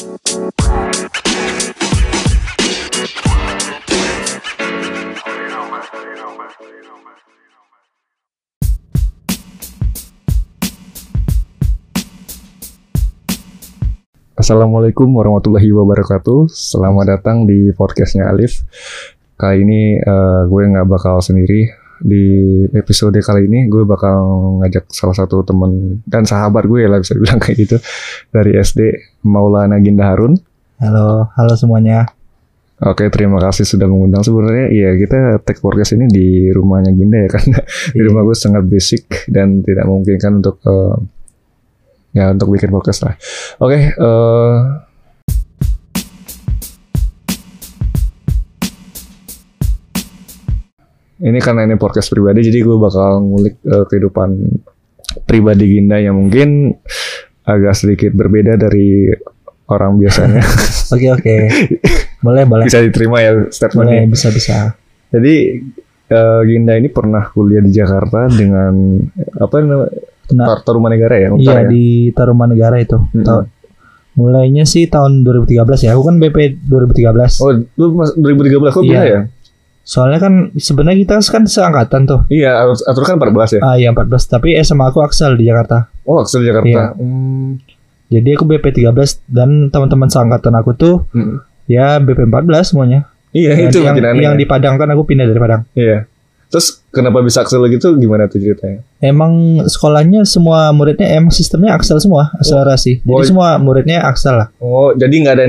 Assalamualaikum warahmatullahi wabarakatuh. Selamat datang di podcastnya Alif. Kali ini eh, gue nggak bakal sendiri. Di episode kali ini gue bakal ngajak salah satu temen dan sahabat gue lah bisa dibilang kayak gitu dari SD Maulana Ginda Harun. Halo, halo semuanya. Oke, terima kasih sudah mengundang. Sebenarnya iya kita take podcast ini di rumahnya Ginda ya karena di Iya. rumah gue sangat basic dan tidak memungkinkan untuk eh, ya untuk bikin podcast lah. Oke, eh ini karena ini podcast pribadi, jadi gue bakal ngulik eh, kehidupan pribadi Ginda yang mungkin agak sedikit berbeda dari orang biasanya. Oke oke, boleh boleh, Bisa diterima ya boleh statementnya. bisa bisa. Jadi eh, Ginda ini pernah kuliah di Jakarta dengan apa namanya Nah, Tarumanegara ya? Iya ya? di Tarumanegara itu. Mm-mm. Tahun- mulainya sih tahun 2013 ya. Aku kan BP 2013. Oh, lu mas 2013 kok Iya. ya? Soalnya kan sebenarnya kita kan seangkatan tuh. Iya, atur kan 14 ya? Ah iya 14, tapi SMA aku Aksal di Jakarta. Oh, Aksel Iya. Jakarta. Hmm. Jadi aku BP 13 dan teman-teman seangkatan aku tuh Mm. ya BP 14 semuanya. Iya, Dan itu yang, aneh. yang ya. di Padang kan aku pindah dari Padang. Iya. Terus kenapa bisa Aksel gitu? Gimana tuh ceritanya? Emang sekolahnya semua muridnya emang sistemnya Aksal semua, akselerasi. Jadi Oh. semua muridnya Aksal lah. Oh, jadi nggak ada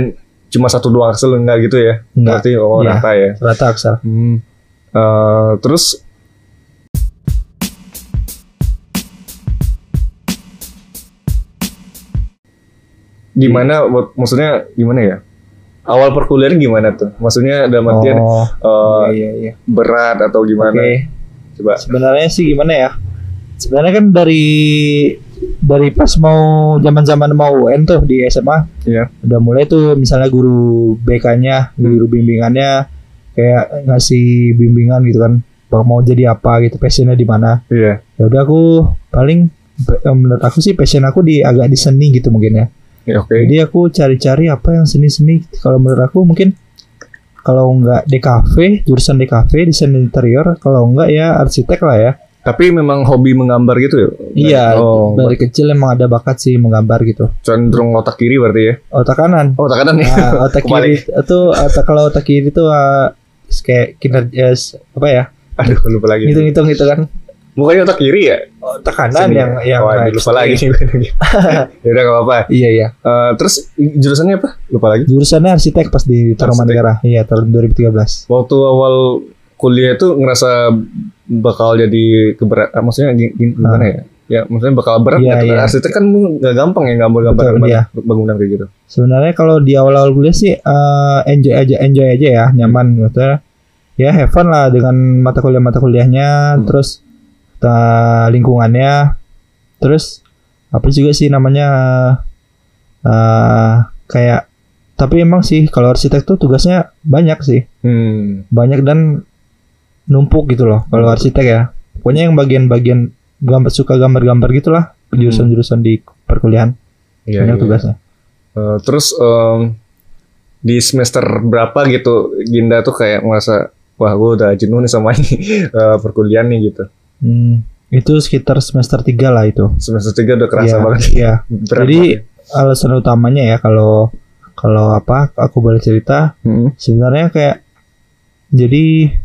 cuma satu dua Aksel enggak gitu ya? Enggak. Berarti oh Iya. rata ya. Rata Aksal. Hmm. Eh, terus gimana buat- maksudnya gimana ya? Awal perkuliahan gimana tuh? Maksudnya dalam artian Oh, eh, iya iya berat atau gimana? Oke. Coba. Sebenarnya sih gimana ya? Sebenarnya kan dari dari pas mau zaman-zaman mau UN tuh di SMA, Iya. udah mulai tuh misalnya guru BK-nya, guru bimbingannya kayak ngasih bimbingan gitu kan, bak- mau jadi apa gitu, passionnya di mana. Iya. Ya udah aku paling eh, menurut aku sih passion aku di agak di seni gitu mungkin ya. Ya, Oke. Jadi aku cari-cari apa yang seni-seni. Kalau menurut aku mungkin kalau nggak DKV, jurusan DKV desain interior, kalau nggak ya arsitek lah ya. Tapi memang hobi menggambar gitu ya? Iya, Oh, dari kecil emang ada bakat sih menggambar gitu. cenderung otak kiri berarti ya? Otak kanan. Oh, otak kanan ya? Nah, otak kiri itu otak kalau otak kiri itu uh, kayak kinerja apa ya? Aduh, lupa lagi. Hitung-hitung gitu kan. Bukannya otak kiri ya? Otak kanan Sini yang ya? yang oh, aduh, lupa lagi. ya udah gak apa-apa. Iya iya. Eh, terus jurusannya apa? Lupa lagi. Jurusannya arsitek pas di Tarumanegara. Iya, tahun 2013. Waktu awal kuliah itu ngerasa bakal jadi keberat, ah, maksudnya gi- gi- gimana ya? Ya, maksudnya bakal berat ya. iya. Arsitek kan nggak gampang ya gambar-gambar iya. bangunan kayak gitu. Sebenarnya kalau di awal-awal kuliah sih eh, enjoy aja enjoy aja ya, nyaman maksudnya. Ya have fun lah dengan mata kuliah mata kuliahnya, Hmm. terus eh, lingkungannya. Terus apa juga sih namanya eh kayak tapi emang sih kalau arsitek tuh tugasnya banyak sih. Hmm. Banyak dan numpuk gitu loh kalau arsitek ya. Pokoknya yang bagian-bagian gambar suka gambar-gambar gitulah jurusan-jurusan di perkuliahan Iya, banyak iya. tugasnya. Eh, terus em, di semester berapa gitu Ginda tuh kayak merasa wah gue udah jenuh nih sama ini eh, perkuliahan nih gitu. Hmm, itu sekitar semester 3 lah itu. Semester 3 udah kerasa Iya, banget. Iya. Berat Jadi banget ya. alasan utamanya ya kalau kalau apa aku boleh cerita Hmm. sebenarnya kayak jadi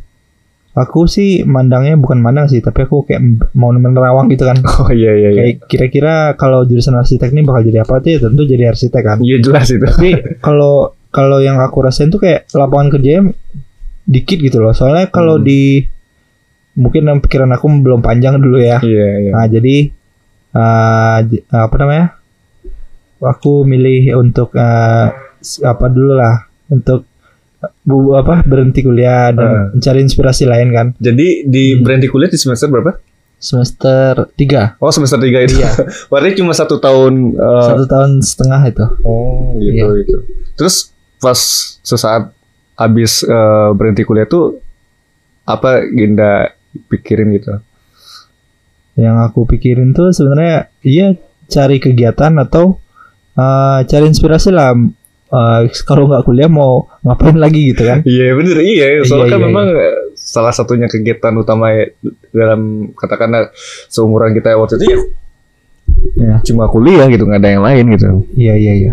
aku sih mandangnya bukan mandang sih tapi aku kayak mau menerawang gitu kan. Oh iya iya iya. Kayak kira-kira kalau jurusan arsitek ini bakal jadi apa tuh ya tentu jadi arsitek kan. Iya jelas itu. Tapi kalau kalau yang aku rasain tuh kayak lapangan kerjanya dikit gitu loh. Soalnya kalau Hmm. di mungkin yang pikiran aku belum panjang dulu ya. Iya iya. Nah, jadi j- apa namanya? Aku milih untuk s- apa dulu lah untuk bu apa berhenti kuliah dan Eh. mencari inspirasi lain kan. Jadi di Hmm. berhenti kuliah di semester berapa? Semester 3 Oh semester 3 itu. Iya. Berarti cuma satu tahun. eh, satu tahun setengah itu. Oh gitu Iya. gitu. Terus pas sesaat habis eh, berhenti kuliah tuh apa Ginda pikirin gitu? Yang aku pikirin tuh sebenarnya iya cari kegiatan atau eh, cari inspirasi lah eh, kalau nggak kuliah mau ngapain lagi gitu kan Iya bener iya soalnya Iya, kan iya, memang eh, salah satunya kegiatan utama ya dalam katakanlah seumuran kita waktu itu ya ya cuma kuliah gitu nggak ada yang lain gitu. iya iya iya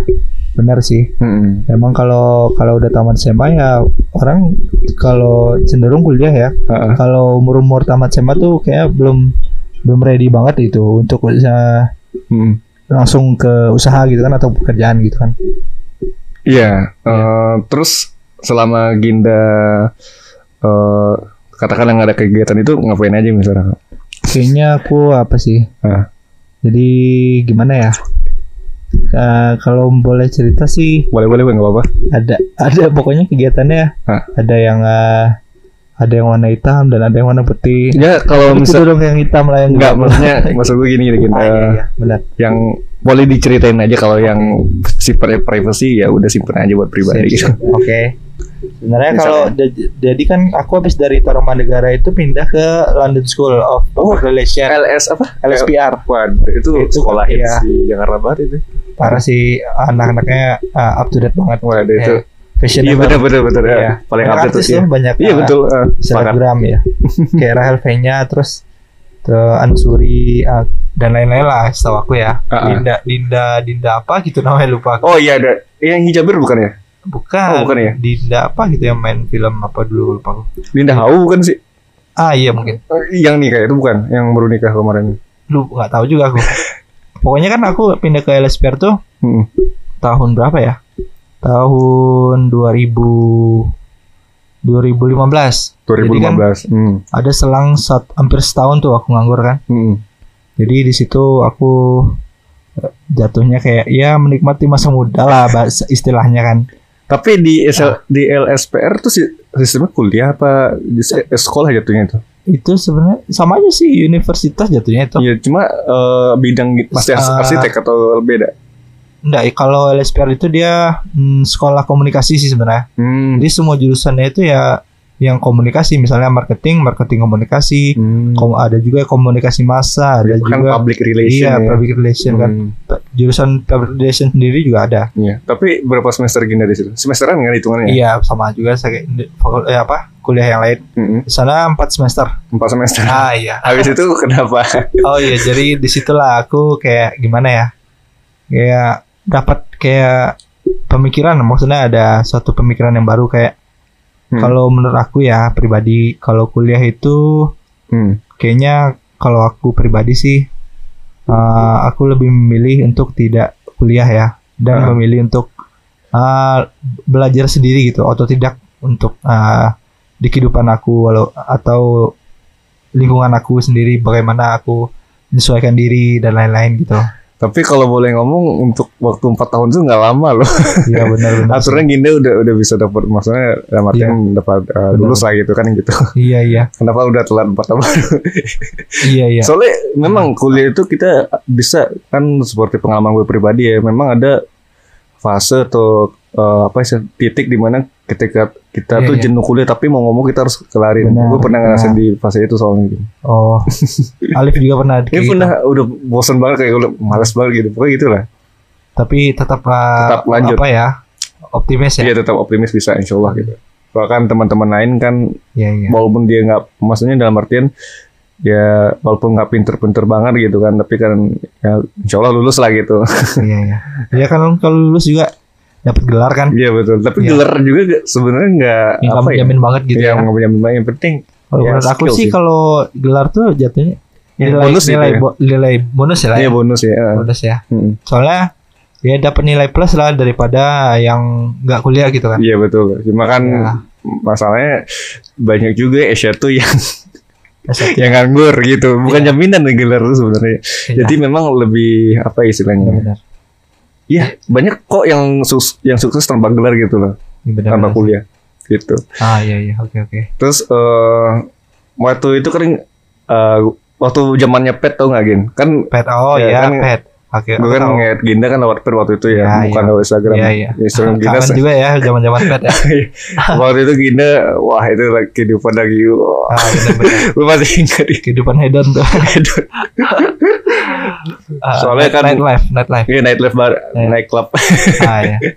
benar sih Mm-mm. Emang kalau kalau udah tamat SMA ya orang kalau cenderung kuliah ya. Ha-ha. Kalau umur-umur tamat SMA tuh kayak belum belum ready banget itu untuk bisa Mm. langsung ke usaha gitu kan atau pekerjaan gitu kan. Iya. eh, terus selama Ginda eh katakanlah nggak ada kegiatan itu ngapain aja misalnya? Kayaknya aku apa sih? Hah. Jadi gimana ya? Eh, kalau boleh cerita sih Boleh boleh nggak apa-apa. ada ada pokoknya kegiatannya Hah. ada yang eh, ada yang warna hitam dan ada yang warna putih. Ya kalau Itu misal dong yang hitam lah yang nggak maksudnya maksud gue gini gini. Ah, iya, eh, iya, benar. yang boleh diceritain aja kalau yang sifatnya privacy ya udah simpen aja buat pribadi gitu. Oke. Sebenarnya Misalnya. kalau jadi kan aku habis dari Tarumanegara itu pindah ke London School of Public Relations LS apa? LSPR. Waduh, itu, Itu sekolah kan, hits iya. di Jakarta Barat itu. Para si anak-anaknya uh, up to date banget. Waduh itu. Fashion Iya benar benar benar ya. Iya. Paling update tuh ya. banyak. Iya uh, betul. Selebgram ya. Kayak Rahel V-nya terus terus Ansuri uh, dan lain-lain lah setahu aku ya. Ah, ah. Dinda Dinda Dinda apa gitu namanya lupa aku. Oh iya ada. Yang hijabir bukan ya? Bukan. Oh, bukan ya? Dinda apa gitu yang main film apa dulu lupa aku. Linda Hau bukan sih? Ah iya mungkin. Eh, Yang nikah itu bukan? Yang baru nikah kemarin. lu nggak tahu juga aku pokoknya kan aku pindah ke LSPR tuh Hmm. tahun berapa ya tahun 2000 2015 Jadi kan 2015. Hmm. ada selang sat, hampir setahun tuh aku nganggur kan Hmm. jadi di situ aku eh, jatuhnya kayak ya menikmati masa muda lah bahasa istilahnya kan Tapi di SL, di LSPR tuh si- sistemnya kuliah apa di se- sekolah jatuhnya itu? itu sebenarnya sama aja sih universitas jatuhnya itu Iya, cuma eh, bidang masih Ah. arsitek atau beda? Enggak kalau LSPR itu dia hmm, sekolah komunikasi sih sebenarnya Hmm. Jadi semua jurusannya itu ya yang komunikasi, misalnya marketing, marketing komunikasi, Hmm. kom- ada juga komunikasi massa, ada kan juga public relation iya ya. public relation kan. Hmm. Jurusan public relation sendiri juga ada. Iya, tapi berapa semester Ginda di situ? Semesteran kan hitungannya? Iya, sama juga saya eh, apa? kuliah yang lain. Mm-mm. Di sana 4 semester. Empat semester. Ah iya. Habis itu kenapa? Oh iya, jadi di situlah aku kayak gimana ya? Kayak dapat kayak pemikiran, maksudnya ada suatu pemikiran yang baru kayak Hmm. kalau menurut aku ya pribadi kalau kuliah itu Hmm. kayaknya kalau aku pribadi sih uh, aku lebih memilih untuk tidak kuliah ya dan Ah. memilih untuk uh, belajar sendiri gitu atau tidak untuk uh, di kehidupan aku walau atau lingkungan aku sendiri bagaimana aku menyesuaikan diri dan lain-lain gitu Tapi kalau boleh ngomong untuk waktu empat tahun itu nggak lama loh. ya benar-benar Aturan Ginda udah udah bisa dapat maksudnya dalam artian dapat uh, Benar. lulus lah gitu kan gitu. iya iya Kenapa udah telat empat tahun? iya iya Soalnya memang kuliah itu kita bisa kan seperti pengalaman gue pribadi ya. Memang ada fase atau uh, apa sih titik di mana ketika kita Iya, tuh iya. jenuh kuliah tapi mau ngomong kita harus kelarin. Gue pernah ngerasain di fase itu soalnya gitu. oh Alif juga pernah gitu. pernah udah bosan banget kayak udah males banget gitu. Pokoknya gitu lah. tapi tetap, uh, Tetap lanjut. apa ya optimis ya Iya tetap optimis bisa insya Allah gitu. Bahkan teman-teman lain kan iya iya walaupun dia nggak maksudnya dalam artian ya walaupun nggak pinter-pinter banget gitu kan tapi kan ya insya Allah lulus lah gitu iya iya ya kan kalau lulus juga dapat gelar kan? Iya betul. Tapi Iya. gelar juga sebenarnya nggak apa ya? menjamin banget gitu Iya, ya? nggak menjamin banget. Yang penting kalau ya, menurut aku sih sih. kalau gelar tuh jatuhnya Ya, nilai bonus gitu nilai, ya. bo- nilai bonus ya lah iya ya. bonus ya. Bonus ya. Mm. soalnya ya dapat nilai plus lah daripada yang nggak kuliah gitu kan? Iya betul. Cuma kan Ya. masalahnya banyak juga Asia tuh yang S1 yang nganggur gitu. Bukan Iya. jaminan gelar tuh sebenarnya. Iya, jadi memang lebih apa istilahnya? Benar Iya. Banyak kok yang sus yang sukses tanpa gelar gitu loh. Benar tanpa benar. kuliah gitu. Ah iya iya. Oke oke. Terus eh waktu itu kan eh waktu zamannya pet tau nggak Gin? Kan pet oh Ya, iya kan- pet Oke. Gue kan ngeliat Ginda kan lewat pet waktu itu ya, Ya, bukan iya. lewat Instagram. Iya, iya. Instagram Ginda. Kangen juga ya zaman-zaman pet ya. waktu itu Ginda, wah itu lagi kehidupan lagi. Wah, Ah, benar-benar. gue masih ingat di Kehidupan hedon tuh. Ah, Soalnya night- kan- night life, night life. Iya nightlife bar, Iya. night club. Ah ya. Ya,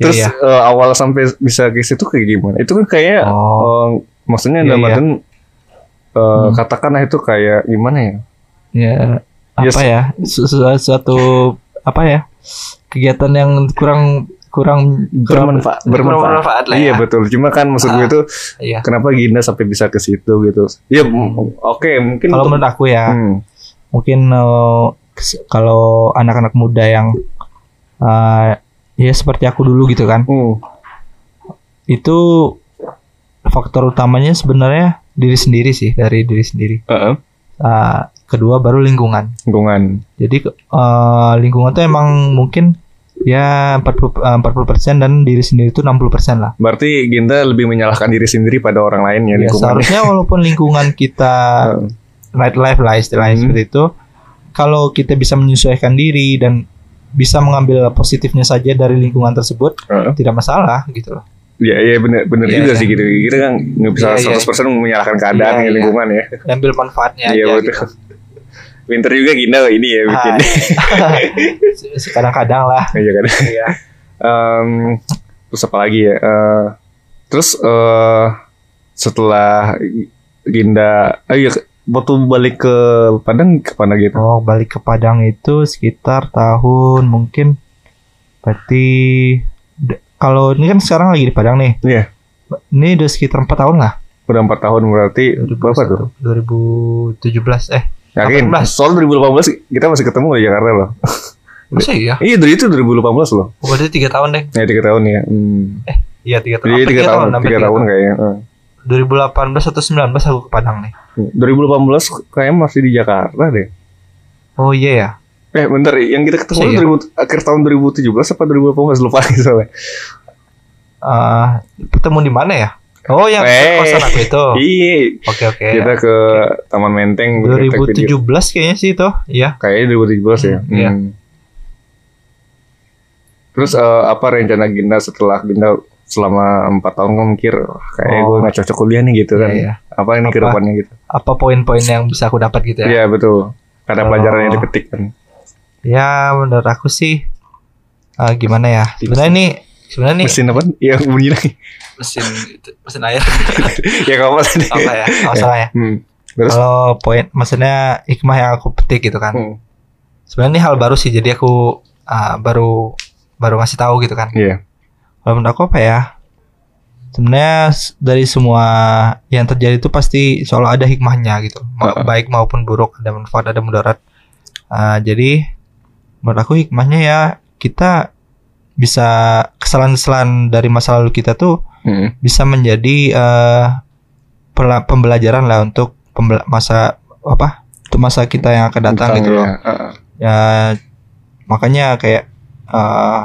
Terus ya. eh, awal sampai bisa ke situ kayak gimana? Itu kan kayak, Oh. eh, maksudnya Iya, dalam iya. artian, eh, Hmm. katakanlah itu kayak gimana ya? ya apa ya su- su- suatu apa ya kegiatan yang kurang kurang kurang Bermanfaat, kurang bermanfaat lah Iya ya. betul. Cuma kan maksud gue Ah. itu Iya. kenapa Ginda sampai bisa ke situ gitu? Ya m- oke mungkin Kalau untuk- menurut aku ya, Hmm, mungkin eh, kalau anak-anak muda yang eh, ya seperti aku dulu gitu kan, hmm, itu faktor utamanya sebenarnya diri sendiri sih dari diri sendiri. uh-uh, Eh, kedua baru lingkungan. lingkungan. Jadi eh, lingkungan tuh emang mungkin ya 40 eh, 40% dan diri sendiri itu 60% lah. Berarti Ginda lebih menyalahkan diri sendiri pada orang lain ya Ya, lingkungan. seharusnya walaupun lingkungan kita Heeh. night life lah istilahnya Hmm. seperti itu, kalau kita bisa menyesuaikan diri dan bisa mengambil positifnya saja dari lingkungan tersebut, Heeh. tidak masalah gitu loh. Iya iya benar benar Iya, juga iya. sih gitu. Kita kan nggak bisa Iya, iya. 100% menyalahkan keadaan Iya, ya, iya. lingkungan ya. Ambil manfaatnya Iya betul. gitu. Pinter juga Ginda ini ya bikin. Ah, Kadang-kadang lah. Iya kan. Iya. Em, terus apa lagi ya? Eh, terus eh setelah Ginda, oh iya, waktu balik ke Padang kapan lagi itu? Oh, balik ke Padang itu sekitar tahun mungkin berarti kalau ini kan sekarang lagi di Padang nih. Iya. Ini udah sekitar 4 tahun lah. Udah empat tahun berarti berapa tuh? 2017 eh Yakin? 18. Soal 2018 kita masih ketemu di Jakarta loh. masa iya? Iya dari itu 2018 loh. Oh, berarti 3 tahun deh. Ya tiga tahun ya. Hmm. Iya 3 tahun. Jadi Hampir tiga tahun, hampir tiga tiga tahun kayaknya. Eh. 2018 atau 19 aku ke Padang nih. 2018 kayaknya masih di Jakarta deh. Oh iya ya. Eh bentar, yang kita ketemu Iya. 2000 akhir tahun 2017 apa 2018 lupa lagi soalnya. Eh, ketemu di mana ya? Oh yang Eh. kosan aku itu. Iya, Oke oke. kita ke Taman Menteng kita take video. 2017 kayaknya sih itu. Iya. Kayaknya 2017 ya. Hmm, iya. Hmm. Terus eh, apa rencana Ginda setelah Ginda selama empat tahun kamu mikir "Wah, kayaknya Oh. gue nggak cocok kuliah nih gitu kan? Iya, iya. Apa ini ke Apa? depannya gitu? Apa poin-poin yang bisa aku dapat gitu ya? Iya betul. Karena Kalau- pelajaran yang dipetik kan. Ya menurut aku sih eh, gimana ya? Sebenarnya ini sebenarnya nih Mesin apa? Iya bunyi lagi. mesin mesin air ya apa tadi? apa ya? Oh, salah ya. Hmm. Terus? Kalau poin maksudnya hikmah yang aku petik gitu kan. Hmm. Sebenarnya ini hal baru sih jadi aku ah, baru baru ngasih tahu gitu kan. Iya. Kalau menurut aku apa ya? Sebenarnya dari semua yang terjadi itu pasti selalu ada hikmahnya gitu. Ma- Heeh. Baik maupun buruk, ada manfaat, ada mudarat. Ah, jadi menurut aku hikmahnya ya kita bisa kesalahan-kesalahan dari masa lalu kita tuh Hmm. bisa menjadi eh, pela- pembelajaran lah untuk pembela- masa apa? Untuk masa kita yang akan datang Tentang gitu loh ya, heeh. ya makanya kayak eh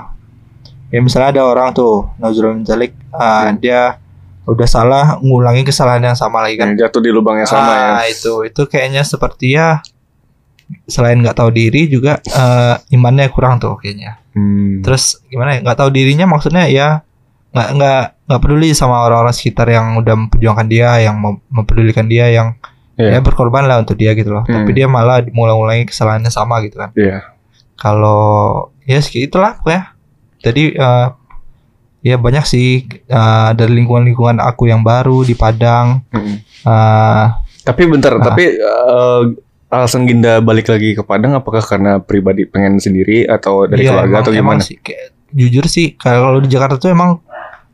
ya misalnya ada orang tuh Nazrul Jalik Hmm. dia udah salah ngulangi kesalahan yang sama lagi kan Yang jatuh di lubang yang sama ya. ah, itu itu kayaknya seperti ya selain nggak tahu diri juga eh, imannya kurang tuh kayaknya Hmm. terus gimana ya nggak tahu dirinya maksudnya ya nggak nggak nggak peduli sama orang-orang sekitar yang udah memperjuangkan dia yang mem- mempedulikan dia yang Iya. ya berkorban lah untuk dia gitu loh Hmm. tapi dia malah mengulang-ulangi kesalahannya sama gitu kan Iya. kalau ya segitu itulah pokoknya jadi eh, ya banyak sih eh, dari lingkungan-lingkungan aku yang baru di Padang Hmm. eh, Tapi bentar, Ah. tapi eh, alasan Ginda balik lagi ke Padang apakah karena pribadi pengen sendiri atau dari iya, keluarga emang- atau emang gimana? sih, kayak, jujur sih kalau di Jakarta tuh emang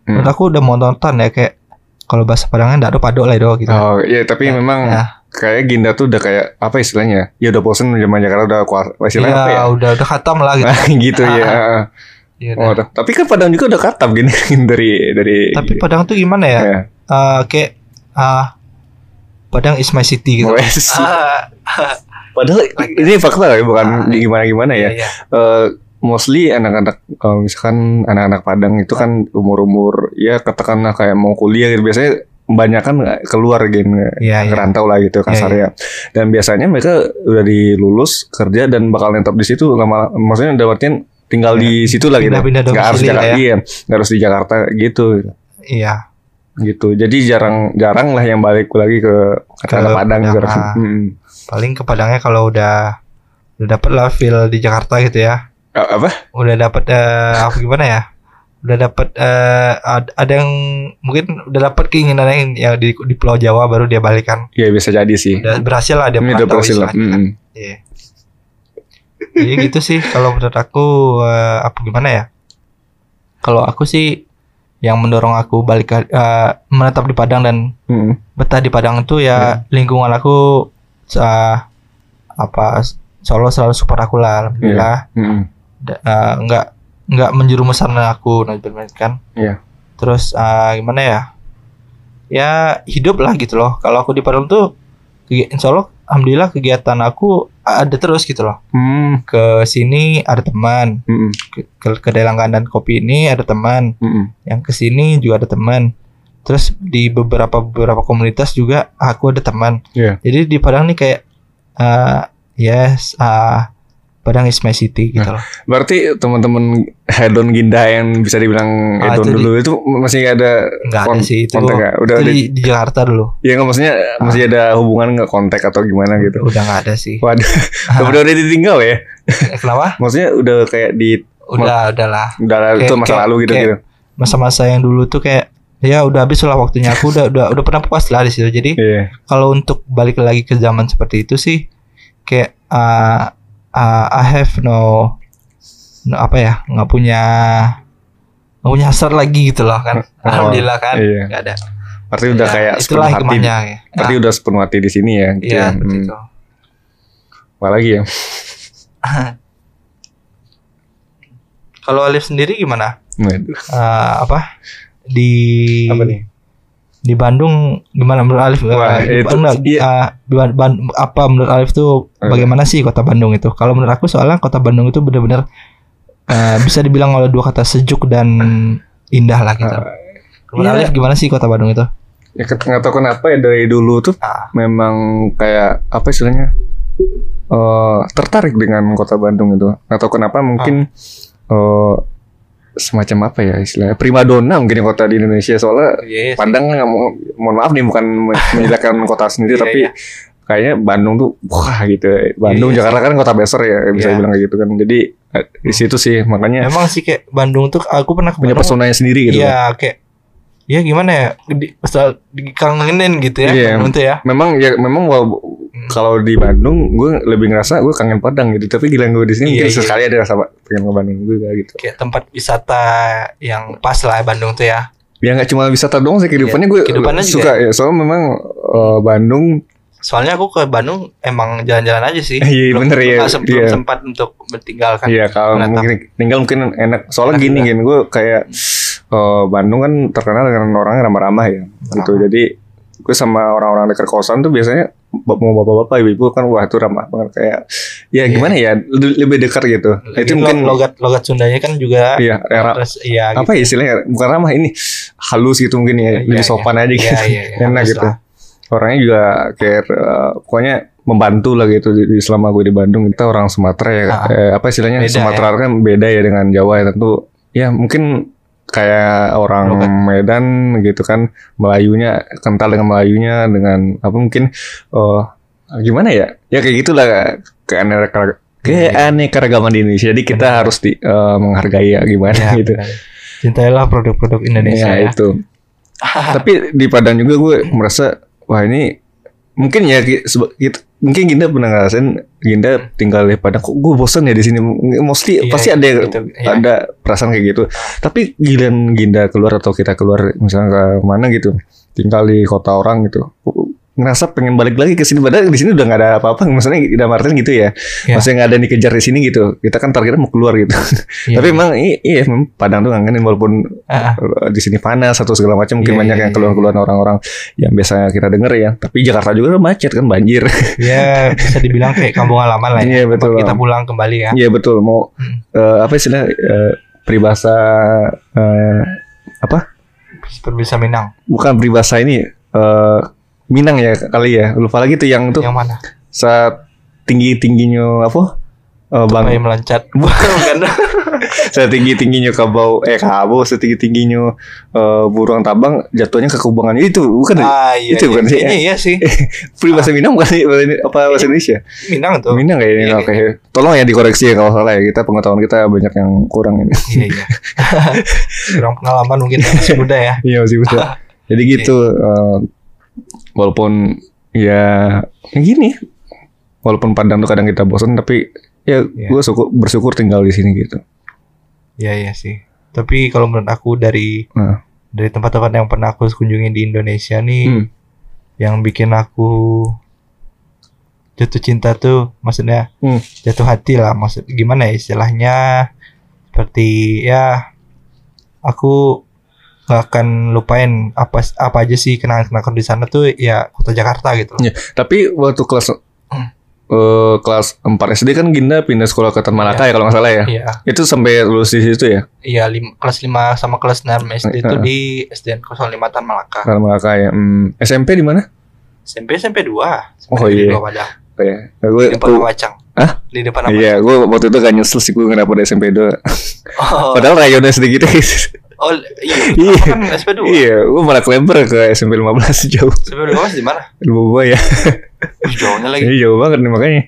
Hmm. menurut aku udah monoton ya kayak kalau bahasa Padangnya nggak ada padok lah itu gitu Oh iya, tapi Ya, memang ya. kayak Ginda tuh udah kayak apa istilahnya? Ya udah bosen zaman Jakarta udah kuat. Istilahnya Iya, apa ya? udah udah khatam lah gitu. gitu ya. Iya, Oh, tapi kan Padang juga udah katam gini dari dari Tapi Padang tuh gimana ya? ya. Eh, kayak ah Padang is my city gitu. Wes. Ah, Padahal ini fakta ya, bukan Ah, gimana-gimana ya. iya, iya. Eh, mostly anak-anak misalkan anak-anak Padang itu kan umur-umur ya katakanlah kayak mau kuliah gitu biasanya kebanyakan nggak keluar Iya, iya. ngerantau lah gitu kasarnya. Dan biasanya mereka udah dilulus kerja dan bakal netop di situ lama maksudnya udah artian tinggal di situ lah gitu. Nggak harus Jakarta, ya. iya, nggak harus di Jakarta gitu Iya. Gitu. Jadi jarang jarang lah yang balik lagi ke Ke Padang gitu. Padang, ah. Hmm. Paling ke Padangnya kalau udah udah dapet lah feel di Jakarta gitu ya. Apa? Udah dapet eh, apa gimana ya? Udah dapet eh, ad- ada yang mungkin udah dapet keinginan yang ya di, di Pulau Jawa baru dia balikan. Ya bisa jadi sih. Udah berhasil lah dia udah berhasil lah. Hmm. Iya. Jadi gitu sih kalau menurut aku eh, apa gimana ya? Kalau aku sih yang mendorong aku balik ke eh, menetap di Padang dan Hmm. betah di Padang itu ya lingkungan aku eh, apa Solo selalu support aku lah alhamdulillah Hmm. Da- eh, nggak nggak menjerumuskan aku nah kan Iya. terus eh, gimana ya ya hidup lah gitu loh kalau aku di Padang tuh insya Allah alhamdulillah kegiatan aku ada terus gitu loh Hmm. ke sini ada teman Hmm. ke, ke, dan kopi ini ada teman Hmm. yang ke sini juga ada teman terus di beberapa beberapa komunitas juga aku ada teman Iya. jadi di Padang nih kayak eh yes ah Padang is my city gitu loh Berarti teman-teman hedon Ginda yang bisa dibilang Ah, hedon itu di- dulu itu masih ada nggak ada sih itu kontak nggak? Udah itu di, di, di Jakarta dulu ya nggak maksudnya masih ada hubungan nggak kontak atau gimana gitu? udah nggak ada sih Waduh, udah udah ditinggal ya? Eh, kenapa Maksudnya udah kayak di udah udah lah udah itu masa kayak- lalu gitu kayak- gitu. masa-masa yang dulu tuh kayak ya udah habis lah waktunya aku udah udah udah pernah puas lah di situ jadi Iya. kalau untuk balik lagi ke zaman seperti itu sih kayak uh, uh, I have no, no apa ya nggak punya nggak punya hasrat lagi gitu loh kan Oh, alhamdulillah kan iya. nggak ada Berarti udah Ya, kayak itulah sepenuh hati. ya. Berarti udah sepenuh hati di sini ya. Gitu Iya, ya. Hmm. itu. Apa lagi ya? Kalau Alif sendiri gimana? Waduh. Eh, apa di Apa nih? Di Bandung gimana menurut Alif? Eh, Wah, di- itu- enggak, iya. eh, di Ban- Ban- apa menurut Alif tuh Eh. bagaimana sih kota Bandung itu? Kalau menurut aku soalnya kota Bandung itu benar-benar eh, bisa dibilang oleh dua kata sejuk dan indah lah gitu. Menurut iya. Alif gimana sih kota Bandung itu? Ya nggak tahu kenapa ya dari dulu tuh Ah. memang kayak apa istilahnya eh tertarik dengan kota Bandung itu. Nggak tahu kenapa mungkin eh semacam apa ya istilahnya primadona mungkin di kota di Indonesia soalnya Yes. Padang nggak mau mohon maaf nih bukan men- menjelekkan kota sendiri Iya, tapi iya. kayaknya Bandung tuh wah gitu. Bandung Iya, Jakarta kan kota besar ya bisa Iya. bilang kayak gitu kan. Jadi eh, di situ sih makanya Emang sih kayak Bandung tuh aku pernah ke punya Bandung. personanya sendiri gitu. Iya kayak ya gimana ya di, asal dikangenin gitu ya Iya. Bandung tuh ya. Memang ya memang Hmm. kalau di Bandung gue lebih ngerasa gue kangen Padang gitu. Tapi gila gue di sini Iya, mungkin iya. sesekali ada rasa pengen ke Bandung juga gitu. kayak tempat wisata yang pas lah Bandung tuh ya. Ya nggak cuma wisata doang sih kehidupannya gue Iya, kehidupannya juga. suka ya. Soalnya memang eh, Bandung Soalnya aku ke Bandung emang jalan-jalan aja sih. Iya, Belum- bener ya, belum belum iya. sempat untuk bertinggal kan. Iya kalau Menetap. mungkin tinggal mungkin enak. Soalnya Enak gini gini gue kayak eh, Bandung kan terkenal dengan orangnya ramah-ramah ya. Gitu. Jadi gue sama orang-orang dekat kosan tuh biasanya mau bapak-bapak ibu-ibu kan wah itu ramah banget kayak ya Iya. gimana ya le- lebih dekat gitu. Lagian itu mungkin lo- logat logat Sundanya kan juga iya era terus iya apa ya istilahnya bukan ramah ini halus gitu mungkin ya Iya, lebih iya. sopan aja gitu. Iya, iya, iya. Enak gitu. lah. Orangnya juga kayak eh, pokoknya membantu lah gitu di, di- selama gue di Bandung kita orang Sumatera ya Ah. eh, apa istilahnya Beda Sumatera kan beda ya dengan Jawa ya tentu ya mungkin kayak orang Logat. Medan gitu kan Melayunya kental dengan Melayunya dengan apa mungkin eh gimana ya ya kayak gitulah keanekaragaman keanekaragaman di Indonesia jadi kita Benar. harus di, eh, menghargai ya gimana Iya, gitu benar. Cintailah produk-produk Indonesia Ya, ya. itu. Tapi di Padang juga gue merasa wah ini mungkin ya gitu, mungkin Ginda pernah ngerasain Ginda tinggal di Padang kok gue bosan ya di sini? Mostly Iya, pasti ada gitu, iya. ada perasaan kayak gitu. Tapi giliran Ginda keluar atau kita keluar misalnya ke mana gitu tinggal di kota orang gitu ngerasa pengen balik lagi ke sini padahal di sini udah nggak ada apa-apa maksudnya dalam artian gitu ya Iya. maksudnya nggak ada yang dikejar di sini gitu kita kan targetnya mau keluar gitu Iya. tapi emang i- iya memang Padang tuh ngangenin walaupun Ah, di sini panas atau segala macam mungkin Iya, banyak iya, yang iya. keluar-keluar orang-orang yang biasanya kita denger ya tapi Jakarta juga macet kan banjir ya bisa dibilang kayak kampung halaman lah ya. Iya, betul. Kita pulang kembali ya. iya betul mau Hmm. eh, apa istilah eh, peribahasa eh, apa bisa Minang. bukan peribahasa ini eh Minang ya kali ya. Lupa lagi tuh yang tuh Yang mana? saat tinggi tingginya apa? Eh, bang Tupai melancat. Bukan. setinggi tingginya kabau eh kabau setinggi tingginya burung tabang jatuhnya ke kubangan itu bukan ah iya. Itu iya. bukan sih? Kayaknya iya sih. Free bahasa Minang bukan sih? apa bahasa Indonesia Minang tuh. Minang kayaknya Iya, oke tolong ya dikoreksi ya kalau salah ya kita pengetahuan kita banyak yang kurang ini Iya iya. Kurang pengalaman mungkin yang masih muda ya. iya masih bisa jadi gitu eh, walaupun ya ya gini walaupun Padang tuh kadang kita bosan tapi ya Iya. gue syukur, bersyukur tinggal di sini gitu Iya iya sih. Tapi kalau menurut aku dari Nah. dari tempat-tempat yang pernah aku kunjungi di Indonesia nih, Hmm. yang bikin aku jatuh cinta tuh, maksudnya Hmm. jatuh hati lah, maksud gimana ya istilahnya? Seperti ya, aku nggak akan lupain apa apa aja sih kenangan-kenangan di sana tuh ya kota Jakarta gitu. Iya. Tapi waktu kelas Hmm. eh, kelas 4 SD kan Ginda pindah sekolah ke Tan Malaka ya kalau nggak salah ya. Iya, Itu sampai lulus di situ ya. iya lim- kelas 5 sama kelas 6 SD itu Heeh. di SDN 05 Tan Malaka. Tan Malaka ya. Hmm, SMP di mana? SMP SMP 2. Oh, iya. Padang. Ya. Gue Di depan Wacang. Hah? Di depan apa? Iya, gue waktu itu gak nyesel sih gue nggak dapet SMP 2 Oh, Padahal rayonnya sedikit oh iya. Iya. Kan SP 2. Iya, gue malah kelebar ke SMP 15 jauh SMP 2 di mana? Di bawah ya jauhnya lagi. Ini jauh banget nih makanya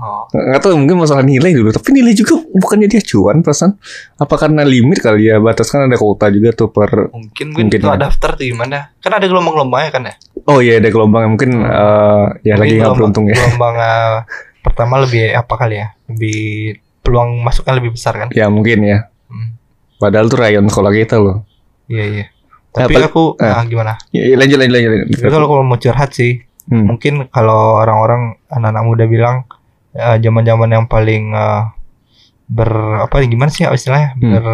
Oh. Nggak tahu mungkin masalah nilai dulu Tapi nilai juga bukannya dia cuan perasaan Apa karena limit kali ya Batas kan ada kuota juga tuh per Mungkin gue Mungkin itu ya. daftar tuh gimana? Kan ada gelombang-gelombangnya kan ya? Oh iya ada gelombang Mungkin eh, ya lagi Mungkin nggak gelombang- beruntung ya Gelombang eh, pertama lebih apa kali ya? Lebih peluang masuknya lebih besar kan? Ya mungkin ya Hmm. Padahal tuh rayon sekolah kita loh Iya iya. Tapi Apa- aku ah. ah, gimana? Ya, ya, lanjut lanjut lanjut, lanjut. Tapi kalau kalau mau curhat sih, Hmm. mungkin kalau orang-orang anak-anak muda bilang eh, zaman-zaman yang paling eh, ber apa gimana sih istilahnya Hmm. ber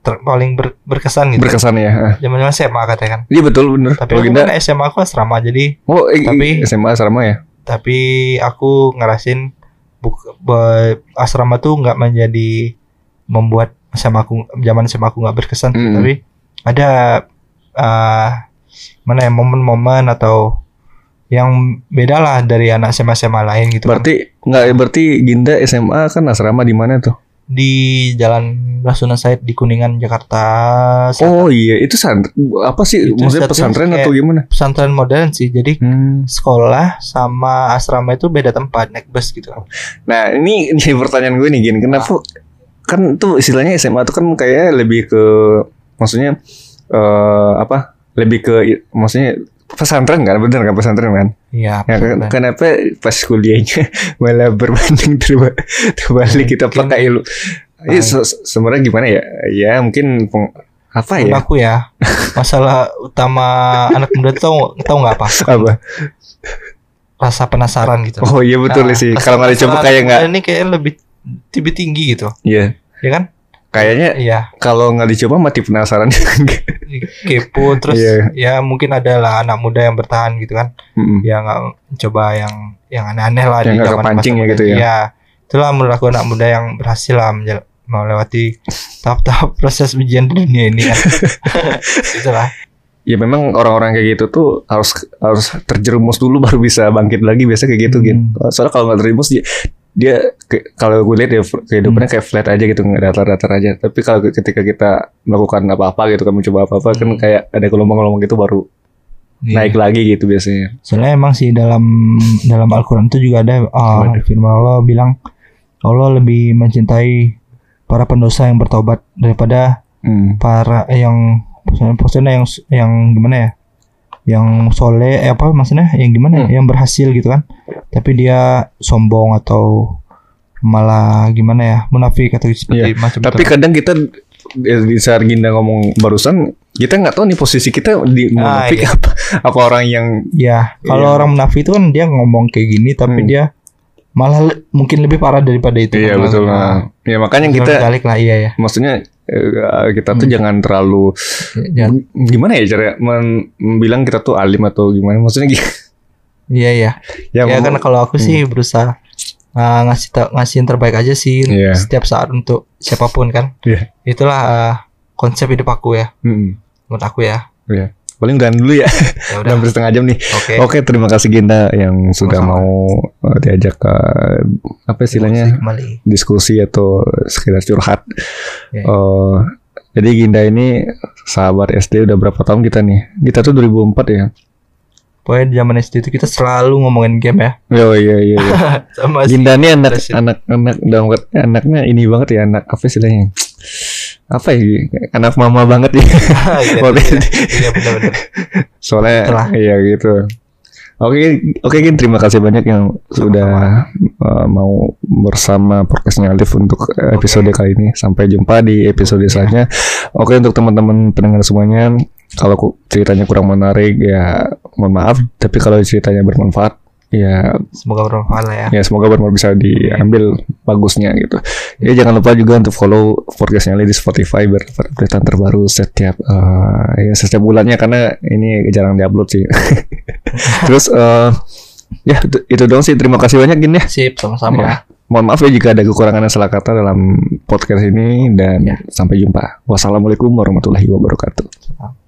ter- paling ber- berkesan gitu. Berkesan ya Zaman-zaman SMA katanya kan. Iya betul bener Tapi aku kan SMA aku asrama jadi Oh eh, tapi- SMA sama ya tapi aku ngerasin buk, be- asrama tuh nggak menjadi membuat SMA aku zaman SMA aku nggak berkesan Mm. tapi ada eh mana ya momen-momen atau yang beda lah dari anak SMA SMA lain gitu kan. Berarti nggak berarti Ginda SMA kan asrama di mana tuh? di Jalan Rasuna Said di Kuningan Jakarta Selatan. Oh iya itu sant apa sih Itu maksudnya pesantren atau gimana? pesantren modern sih jadi Hmm. sekolah sama asrama itu beda tempat naik bus gitu Nah ini jadi pertanyaan gue nih gini kenapa kan tuh istilahnya SMA tuh kan kayak lebih ke maksudnya eh apa lebih ke maksudnya pesantren kan bener kan pesantren kan? iya Ya, kan- kenapa pas kuliahnya malah berbanding terba- terbalik kita Mungkin- pakai ilmu? Ini Ah. se- se- sebenarnya gimana ya? Ya mungkin peng- apa ya? aku ya masalah utama anak muda tuh tahu tahu nggak apa Apa? rasa penasaran gitu Oh iya betul Nah, sih. Kalau nggak dicoba kayak nggak. ini kayak lebih lebih tinggi gitu Iya. ya kan Kayaknya iya kalau nggak dicoba mati penasaran. kepo terus Iya. ya mungkin ada lah anak muda yang bertahan gitu kan Mm-mm. ya nggak coba yang yang aneh-aneh lah Yang nggak zaman kepancing masa ya gitu ya. Iya. itulah menurut aku anak muda yang berhasil lah melewati tahap-tahap proses ujian di dunia ini kan itulah Ya memang orang-orang kayak gitu tuh harus harus terjerumus dulu baru bisa bangkit lagi biasa kayak gitu Hmm. gitu. Soalnya kalau nggak terjerumus dia dia ke- kalau gue lihat ya kehidupannya kayak flat aja gitu nggak datar-datar aja. Tapi kalau ketika kita melakukan apa-apa gitu kan mencoba apa-apa kan Hmm. kayak ada gelombang-gelombang gitu baru Iya. naik lagi gitu biasanya. Soalnya emang sih dalam dalam Al-Quran itu juga ada uh, firman Allah bilang Allah lebih mencintai para pendosa yang bertobat daripada Hmm. para yang maksudnya maksudnya yang yang gimana ya yang soleh eh apa maksudnya yang gimana ya Hmm. yang berhasil gitu kan tapi dia sombong atau malah gimana ya munafik atau seperti macam Iya. Tapi itu. kadang kita eh, di saat Ginda ngomong barusan kita nggak tahu nih posisi kita di Ah, munafik iya. apa apa orang yang ya kalau Iya. orang munafik itu kan dia ngomong kayak gini tapi Hmm. dia malah le- mungkin lebih parah daripada itu iya Kan, betul nah. Ya makanya kita balik lah iya ya maksudnya kita tuh Hmm. jangan terlalu Ya, gimana ya cara men- bilang kita tuh alim atau gimana maksudnya gi- iya iya ya, ya kan kalau aku sih berusaha uh, ngasih ta- ngasih yang terbaik aja sih Iya. setiap saat untuk siapa pun kan Iya. itulah uh, konsep hidup aku ya Mm-mm. menurut aku ya Iya. Paling udahan dulu ya. Ya Udah hampir setengah jam nih. Oke. Oke, terima kasih Ginda yang sudah Sama-sama. mau uh, diajak ke apa istilahnya diskusi atau sekedar curhat. Ya. Eh, jadi Ginda ini sahabat SD udah berapa tahun kita nih? Kita tuh 2004 ya. Pokoknya di zaman SD itu kita selalu ngomongin game ya. Oh iya iya. iya. Sama si Ginda ini anak Terus- anak anak dalam kata- anaknya ini banget ya anak apa istilahnya? Apa ya? Anak mama banget ya. Iya, Boleh. Iya benar-benar. Soalnya Itulah. iya gitu. Oke, oke Gin, terima kasih banyak yang sudah uh, mau bersama podcastnya Alif untuk episode kali ini. Sampai jumpa di episode Iya. selanjutnya. Oke untuk teman-teman pendengar semuanya, kalau ceritanya kurang menarik ya mohon maaf. Tapi kalau ceritanya bermanfaat ya Semoga bermanfaat lah ya. ya semoga bermanfaat bisa diambil bagusnya gitu. Ya jangan lupa juga untuk follow podcastnya di Spotify biar updatean terbaru setiap eh, ya setiap bulannya karena ini jarang diupload sih. Terus eh, ya itu, itu doang sih. Terima kasih banyak Gin ya. Sip, sama-sama. Ya. Mohon maaf ya jika ada kekurangan dan salah kata dalam podcast ini dan Ya. sampai jumpa. Wassalamualaikum warahmatullahi wabarakatuh.